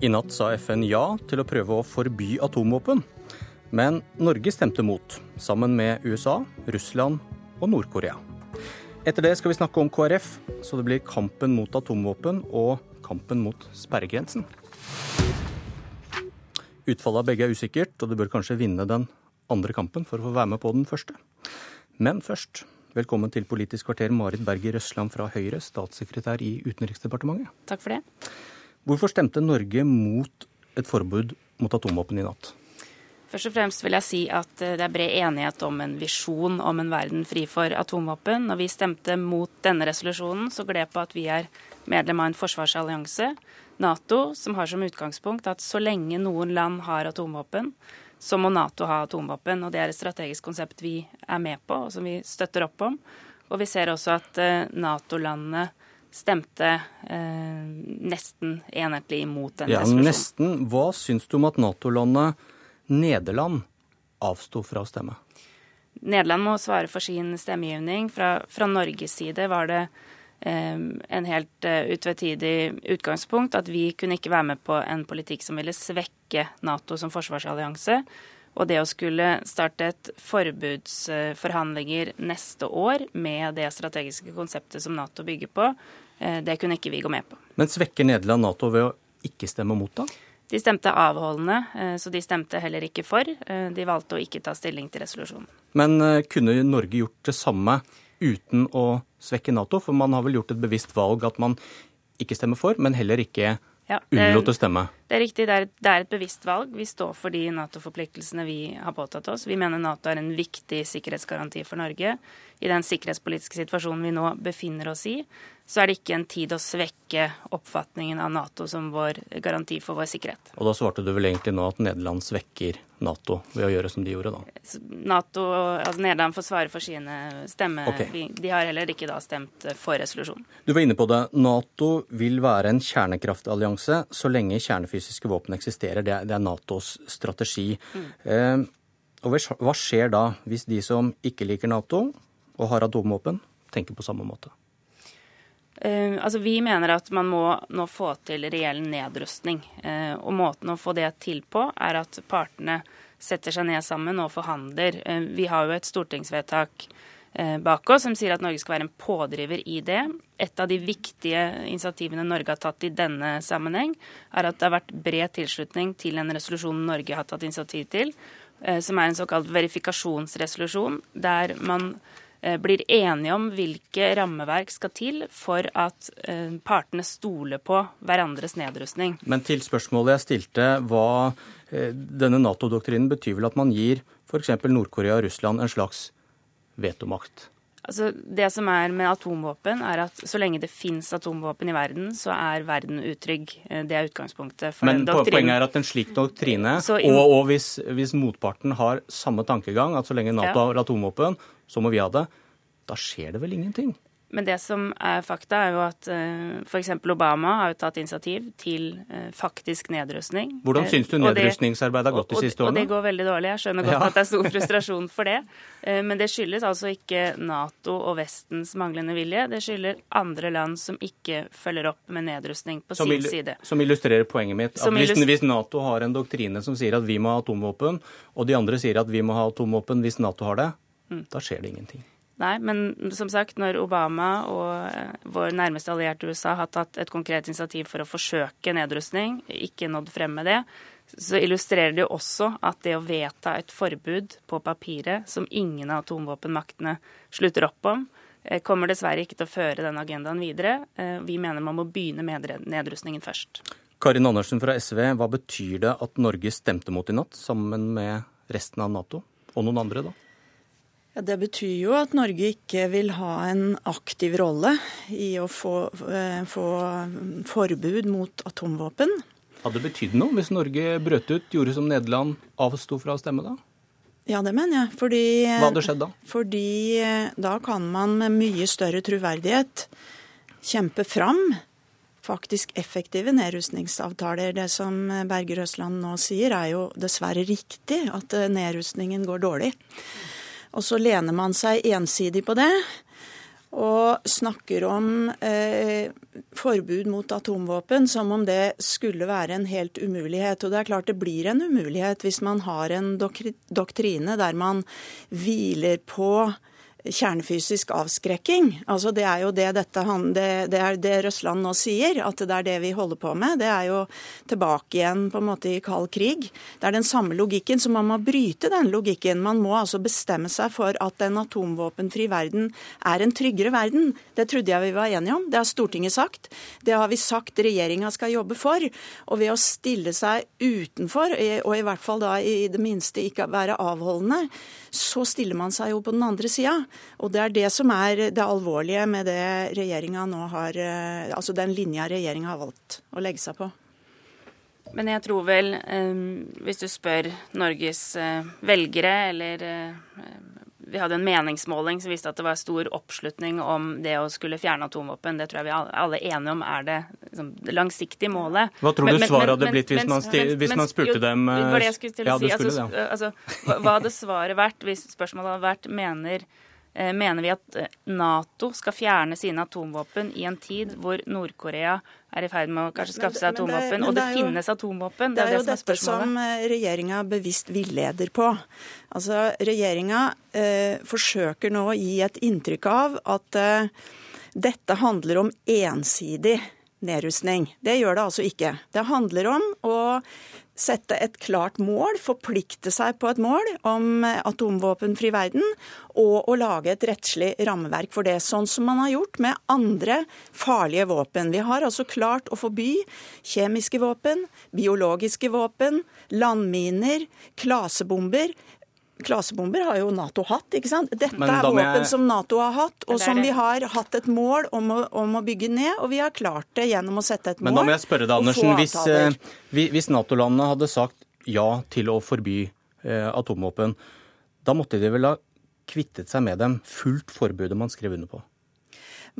I natt sa FN ja til å prøve å forby atomvåpen. Men Norge stemte mot, sammen med USA, Russland og Nord-Korea. Etter det skal vi snakke om KrF, så det blir kampen mot atomvåpen og kampen mot sperregrensen. Utfallet av begge er usikkert, og du bør kanskje vinne den andre kampen for å få være med på den første. Men først, velkommen til Politisk kvarter, Marit Berger Røsland fra Høyre, statssekretær i Utenriksdepartementet. Takk for det. Hvorfor stemte Norge mot et forbud mot atomvåpen i natt? Først og fremst vil jeg si at eh, det er bred enighet om en visjon om en verden fri for atomvåpen. Når vi stemte mot denne resolusjonen, så gled på at vi er medlem av en forsvarsallianse, Nato, som har som utgangspunkt at så lenge noen land har atomvåpen, så må Nato ha atomvåpen. Og det er et strategisk konsept vi er med på, og som vi støtter opp om. Og vi ser også at eh, Nato-landene stemte eh, nesten enhetlig imot denne ja, resolusjonen. Nesten. Hva syns du om at Nato-landet Nederland avsto fra å stemme? Nederland må svare for sin stemmegivning. Fra, fra Norges side var det eh, en helt uh, utvetydig utgangspunkt at vi kunne ikke være med på en politikk som ville svekke Nato som forsvarsallianse. Og det å skulle starte et forbudsforhandlinger neste år med det strategiske konseptet som Nato bygger på, eh, det kunne ikke vi gå med på. Men svekker Nederland Nato ved å ikke stemme mot, da? De stemte avholdende, eh, så de stemte heller ikke for. Eh, de valgte å ikke ta stilling til resolusjonen. Men kunne Norge gjort det samme uten å svekke Nato? For man har vel gjort et bevisst valg at man ikke stemmer for, men heller ikke ja, unnlot å stemme? Det er riktig, det er, det er, et bevisst valg. Vi står for de Nato-forpliktelsene vi har påtatt oss. Vi mener Nato er en viktig sikkerhetsgaranti for Norge. I den sikkerhetspolitiske situasjonen vi nå befinner oss i, så er det ikke en tid å svekke oppfatningen av Nato som vår garanti for vår sikkerhet. Og da svarte du vel egentlig nå at Nederland svekker Nato ved å gjøre som de gjorde, da? Nato, altså Nederland får svare for sine stemmer. Okay. De har heller ikke da stemt for resolusjonen. Du var inne på det. Nato vil være en kjernekraftallianse så lenge kjernefysiske våpen eksisterer. Det er, det er Natos strategi. Mm. Eh, og hva skjer da hvis de som ikke liker Nato og har atomvåpen, tenker på samme måte? Uh, altså Vi mener at man må nå få til reell nedrustning. Uh, og måten å få det til på, er at partene setter seg ned sammen og forhandler. Uh, vi har jo et stortingsvedtak bak oss som sier at Norge skal være en pådriver i det. Et av de viktige initiativene Norge har tatt i denne sammenheng, er at det har vært bred tilslutning til en resolusjon Norge har tatt initiativ til, som er en såkalt verifikasjonsresolusjon, der man Eh, blir enige om hvilke rammeverk skal til for at eh, partene stoler på hverandres nedrustning. Men til spørsmålet jeg stilte, hva eh, denne Nato-doktrinen betyr vel at man gir f.eks. Nord-Korea og Russland en slags vetomakt? Altså, det som er med atomvåpen, er at så lenge det fins atomvåpen i verden, så er verden utrygg. Det er utgangspunktet for Men doktrinen. poenget er at en slik doktrine, inn... og, og hvis, hvis, motparten har samme tankegang, at så lenge Nato ja. har atomvåpen, så må vi ha det. Da skjer det vel ingenting? Men det som er fakta, er jo at eh, f.eks. Obama har jo tatt initiativ til uh, faktisk nedrustning. Hvordan syns du nedrustningsarbeidet har gått de siste årene? Og det går veldig dårlig. Jeg skjønner godt ja. at det er stor frustrasjon for det. Men det skyldes altså ikke Nato og Vestens manglende vilje. Det skylder andre land som ikke følger opp med nedrustning på sin side. Som illustrerer poenget mitt. At hvis, hvis Nato har en doktrine som sier at vi må ha atomvåpen, og de andre sier at vi må ha atomvåpen hvis Nato har det, mm. da skjer det ingenting. Nei, men som sagt, når Obama og eh, vår nærmeste allierte USA har tatt et konkret initiativ for å forsøke nedrustning, ikke nådd frem med det, så illustrerer det jo også at det å vedta et forbud på papiret som ingen av atomvåpenmaktene slutter opp om, eh, kommer dessverre ikke til å føre den agendaen videre. Eh, vi mener man må begynne med nedrustningen først. Karin Andersen fra SV, hva betyr det at Norge stemte mot i natt, sammen med resten av Nato? Og noen andre, da? Ja, det betyr jo at Norge ikke vil ha en aktiv rolle i å få, eh, få forbud mot atomvåpen. Hadde det betydd noe hvis Norge brøt ut, gjorde som Nederland, avsto fra å stemme da? Ja, det mener jeg. Fordi, Hva hadde skjedd da? Fordi eh, da kan man med mye større troverdighet kjempe fram faktisk effektive nedrustningsavtaler. Det som Berger Østland nå sier, er jo dessverre riktig, at nedrustningen går dårlig. Og så lener man seg ensidig på det. og snakker om eh, forbud mot atomvåpen som om det skulle være en helt umulighet. Og det er klart det blir en umulighet hvis man har en doktrine der man hviler på kjernefysisk avskrekking. Altså Det er jo det dette det, det, er det Røsland nå sier, at det er det vi holder på med. Det er jo tilbake igjen på en måte i kald krig. Det er den samme logikken, så man må bryte den logikken. Man må altså bestemme seg for at en atomvåpenfri verden er en tryggere verden. Det trodde jeg vi var enige om. Det har Stortinget sagt. Det har vi sagt regjeringa skal jobbe for. Og ved å stille seg utenfor, og i hvert fall da i det minste ikke være avholdende, så stiller man seg jo på den andre sida. Og det er det som er det alvorlige med det regjeringa nå har eh, Altså den linja regjeringa har valgt å legge seg på. Men jeg tror vel, eh, hvis du spør Norges eh, velgere eller vi hadde en meningsmåling som viste at det var stor oppslutning om det å skulle fjerne atomvåpen. Det tror jeg vi alle er enige om er det, liksom, det langsiktige målet. Hva tror du svaret hadde blitt hvis, man, stil, hvis man, spurte jo, dem Det var det jeg skulle til å ja, si. Altså, altså, hva hadde svaret vært hvis spørsmålet hadde vært mener Eh, mener vi at eh, Nato skal fjerne sine atomvåpen i en tid hvor Nord-Korea er i ferd med å kanskje skaffe seg atomvåpen, og det, det jo, finnes atomvåpen? Det er, det er jo det dette som eh, regjeringa bevisst villeder på. Altså, Regjeringa eh, forsøker nå å gi et inntrykk av at eh, dette handler om ensidig nedrustning. Det gjør det altså ikke. Det handler om å sette et klart mål, forplikte seg på et mål om atomvåpenfri verden, og å lage et rettslig rammeverk for det. Sånn som man har gjort med andre farlige våpen. Vi har altså klart å forby kjemiske våpen, biologiske våpen, landminer, klasebomber. Klasebomber har jo Nato hatt. ikke sant? Dette er våpen jeg... som Nato har hatt, og som vi har hatt et mål om å, om å, bygge ned. Og vi har klart det gjennom å sette et mål. Men da må jeg spørre deg, Andersen. Hvis, eh, hvis Nato-landene hadde sagt ja til å forby eh, atomvåpen, da måtte de vel ha kvittet seg med dem, Fullt forbudet man skrev under på?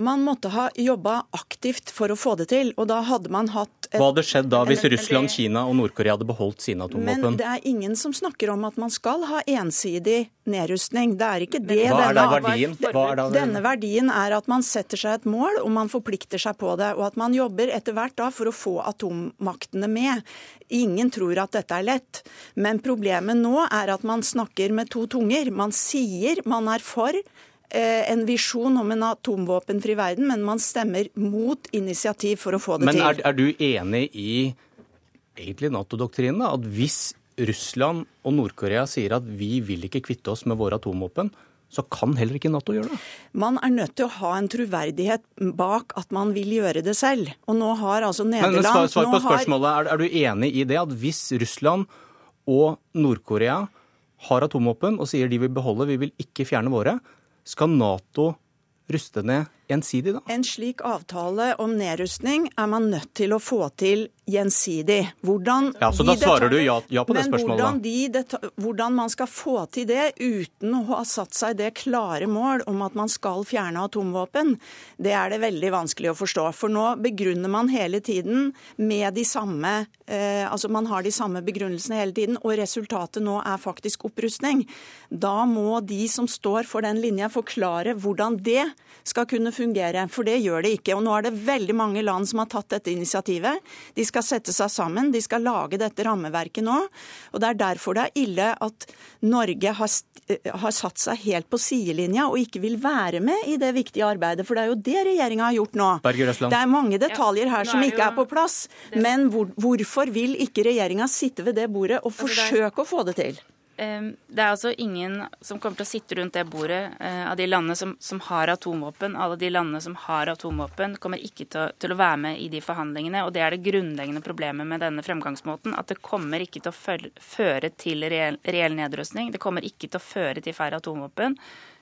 Man måtte ha jobba aktivt for å få det til. og da hadde man hatt... Et, Hva hadde skjedd da hvis Russland, Kina og Nord-Korea hadde beholdt sine atomvåpen? Men det er ingen som snakker om at man skal ha ensidig nedrustning. Det er ikke det. Hva er da verdien? Er da denne verdien er at man setter seg et mål, og man forplikter seg på det. Og at man jobber etter hvert da for å få atommaktene med. Ingen tror at dette er lett. Men problemet nå er at man snakker med to tunger. Man sier man er for en visjon om en atomvåpenfri verden, men man stemmer mot initiativ for å få det men til. Men er, er, du enig i egentlig Nato-doktrinen? At hvis Russland og Nord-Korea sier at vi vil ikke kvitte oss med våre atomvåpen, så kan heller ikke Nato gjøre det? Man er nødt til å ha en troverdighet bak at man vil gjøre det selv. Og nå har altså Nederland men, men Svar, på spørsmålet. Har... Er, er, du enig i det at hvis Russland og Nord-Korea har atomvåpen og sier de vil beholde, vi vil ikke fjerne våre, skal Nato ruste ned ensidig, da? En slik avtale om nedrustning er man nødt til å få til gjensidig. Hvordan ja, Så da svarer du ja, ja på det spørsmålet? Hvordan, de hvordan man skal få til det uten å ha satt seg det klare mål om at man skal fjerne atomvåpen, det er det veldig vanskelig å forstå. For nå begrunner man hele tiden med de samme eh, Altså man har de samme begrunnelsene hele tiden, og resultatet nå er faktisk opprustning. Da må de som står for den linja, forklare hvordan det skal kunne fungere. For det gjør det ikke. Og nå er det veldig mange land som har tatt dette initiativet. De skal sette seg sammen, de skal lage dette rammeverket nå. Og det er derfor det er ille at Norge har, eh, har satt seg helt på sidelinja og ikke vil være med i det viktige arbeidet. For det er jo det regjeringa har gjort nå. Det er mange detaljer her som ikke er på plass. Men hvor, hvorfor vil ikke regjeringa sitte ved det bordet og altså, forsøke å få det til? Det er altså ingen som kommer til å sitte rundt det bordet eh, av de landene som, som, har atomvåpen. Alle de landene som har atomvåpen, kommer ikke til, til, å være med i de forhandlingene. Og det er det grunnleggende problemet med denne fremgangsmåten. At det kommer ikke til å føre til reell, reell nedrustning. Det kommer ikke til å føre til færre atomvåpen.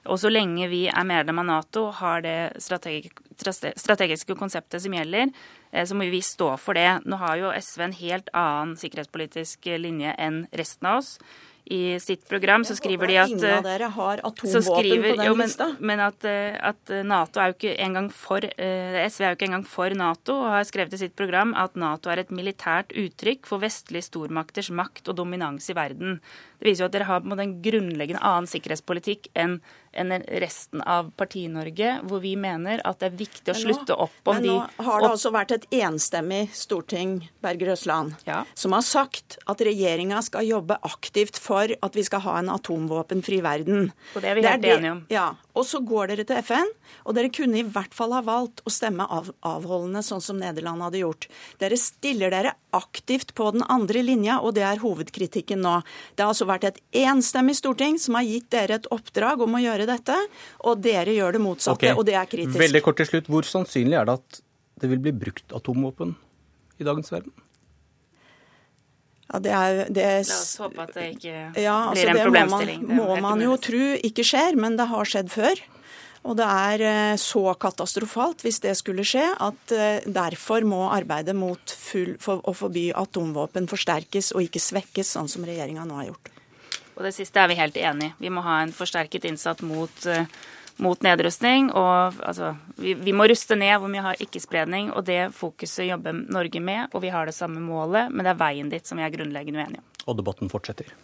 Og så lenge vi er medlem av Nato, har det strategiske konseptet som gjelder, eh, så må vi stå for det. Nå har jo SV en helt annen sikkerhetspolitisk linje enn resten av oss i sitt program så skriver de at Ingen av dere har atomvåpen på den jo, men, lista. Men at, eh, at, Nato er jo ikke engang for eh, SV er jo ikke engang for Nato og har skrevet i sitt program at Nato er et militært uttrykk for vestlige stormakters makt og dominans i verden. Det viser jo at dere har en grunnleggende annen sikkerhetspolitikk enn enn resten av Parti-Norge, hvor vi mener at det er viktig å nå, slutte opp om de Men nå har det altså vært et enstemmig storting Berger Røsland, ja. som har sagt at regjeringa skal jobbe aktivt for at vi skal ha en atomvåpenfri verden. Og det er vi helt er enige om. Ja, Og så går dere til FN, og dere kunne i hvert fall ha valgt å stemme av, avholdende, sånn som Nederland hadde gjort. Dere stiller dere aktivt på den andre linja, og det er hovedkritikken nå. Det har altså vært et enstemmig storting som har gitt dere et oppdrag om å gjøre dette, og dere gjør det motsatte, okay. og det er kritisk. Veldig kort til slutt. Hvor sannsynlig er det at det vil bli brukt atomvåpen i dagens verden? Ja, det er, det er, La oss håpe at det ikke ja, altså blir en problemstilling. Det må man, må man jo tro ikke skjer, men det har skjedd før. Og det er eh, så katastrofalt hvis det skulle skje, at eh, derfor må arbeidet mot full, for å forby atomvåpen forsterkes og ikke svekkes, sånn som regjeringa nå har gjort. Og det siste er vi helt enig i. Vi må ha en forsterket innsats mot, uh, mot nedrustning. Og altså, vi, vi, må ruste ned hvor vi har ikke-spredning, og det fokuset jobber Norge med. Og vi har det samme målet, men det er veien dit som vi er grunnleggende uenige om. Og debatten fortsetter.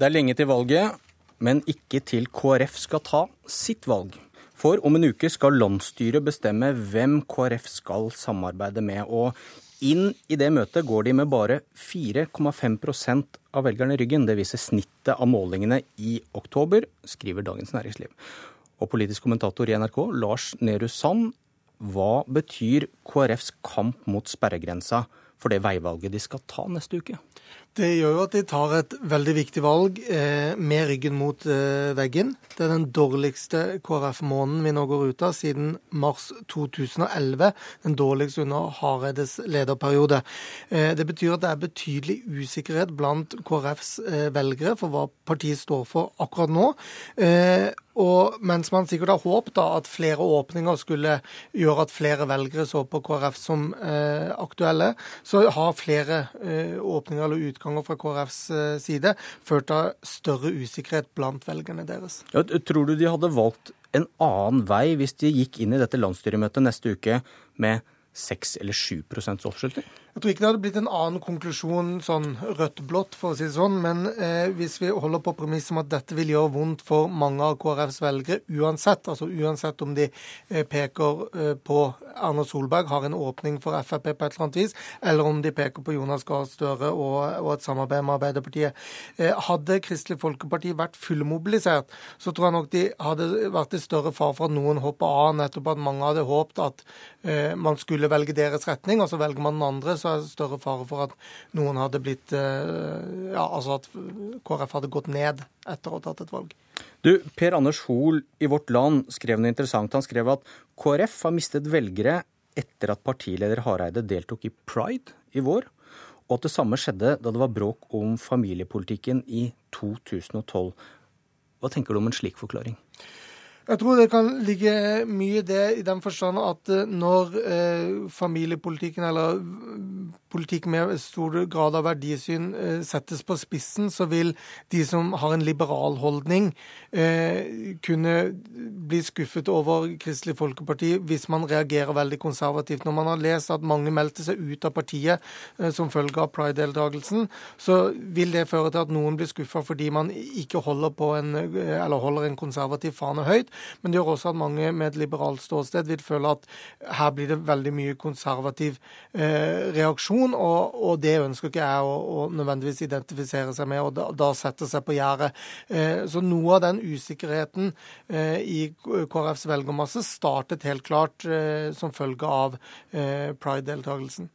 Det er lenge til valget, men ikke til KrF skal ta sitt valg. For om en uke skal landsstyret bestemme hvem KrF skal samarbeide med. Og inn i det møtet går de med bare 4,5 av velgerne i ryggen. Det viser snittet av målingene i oktober, skriver Dagens Næringsliv. Og politisk kommentator i NRK, Lars Nehru Sand, hva betyr KrFs kamp mot sperregrensa for det veivalget de skal ta neste uke? Det gjør jo at de tar et veldig viktig valg eh, med ryggen mot eh, veggen. Det er den dårligste KrF-måneden vi nå går ut av siden mars 2011. Den dårligste under Hareides lederperiode. Eh, det betyr at det er betydelig usikkerhet blant KrFs eh, velgere for hva partiet står for akkurat nå. Eh, og mens man sikkert har håpet da, at flere åpninger skulle gjøre at flere velgere så på KrF som eh, aktuelle, så har flere eh, åpninger eller utganger fra KrFs eh, side ført til større usikkerhet blant velgerne deres. Ja, tror du de hadde valgt en annen vei hvis de gikk inn i dette landsstyremøtet neste uke med 6 eller 7% oppslutning? Jeg tror ikke det hadde blitt en annen konklusjon sånn rødt-blått, for å si det sånn. Men eh, hvis vi holder på premisset om at dette vil gjøre vondt for mange av KrFs velgere uansett, altså uansett om de eh, peker eh, på Erna Solberg, har en åpning for Frp på et eller annet vis, eller om de peker på Jonas Gahr Støre og, og, et samarbeid med Arbeiderpartiet. Eh, hadde Kristelig Folkeparti vært fullmobilisert, så tror jeg nok de hadde vært i større fare for at noen hoppa av, nettopp at mange hadde håpet at eh, man skulle velge deres retning, og så velger man den andre så er det større fare for at noen hadde blitt eh, Ja, altså at KrF hadde gått ned etter å ha tatt et valg. Du, Per Anders Hoel i Vårt Land skrev noe interessant. Han skrev at KrF har mistet velgere etter at partileder Hareide deltok i Pride i vår, og at det samme skjedde da det var bråk om familiepolitikken i 2012. Hva tenker du om en slik forklaring? Jeg tror det kan ligge mye i det i den forstand at eh, når eh, familiepolitikken eller politikk med stor grad av verdisyn eh, settes på spissen, så vil de som har en liberal holdning, eh, kunne bli skuffet over Kristelig Folkeparti hvis man reagerer veldig konservativt. Når man har lest at mange meldte seg ut av partiet eh, som følge av pride-deltakelsen, så vil det føre til at noen blir skuffa fordi man ikke holder, en, holder en konservativ fane høyt. Men det gjør også at mange med et liberalt ståsted vil føle at her blir det veldig mye konservativ eh, reaksjon, og, og, det ønsker ikke jeg å, å, nødvendigvis identifisere seg med, og da, da sette seg på gjerdet. Eh, så noe av den usikkerheten eh, i KrFs velgermasse startet helt klart eh, som følge av eh, pride-deltakelsen.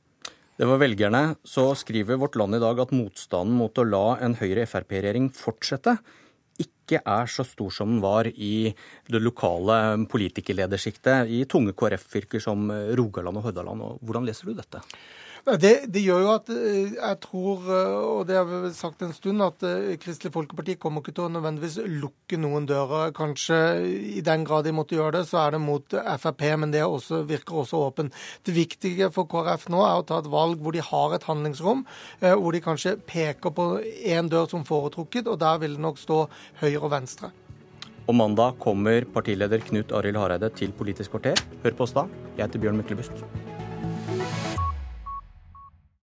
Det var velgerne. Så skriver Vårt Land i dag at motstanden mot å la en Høyre-Frp-regjering fortsette ikke er så stor som den var i det lokale politikerledersjiktet i tunge KrF-fylker som Rogaland og Hordaland. Hvordan leser du dette? Det, det, gjør jo at eh, jeg tror, eh, og det har vi sagt en stund, at eh, Kristelig Folkeparti kommer ikke til å nødvendigvis lukke noen dører. Kanskje i den grad de måtte gjøre det, så er det mot Frp, men det også, virker også åpen. Det viktige for KrF nå er å ta et valg hvor de har et handlingsrom, hvor de kanskje peker på én dør som foretrukket, og der vil det nok stå høyre og venstre. Og mandag kommer partileder Knut Arild Hareide til Politisk kvarter. Hør på oss da. Jeg heter Bjørn Myklebust.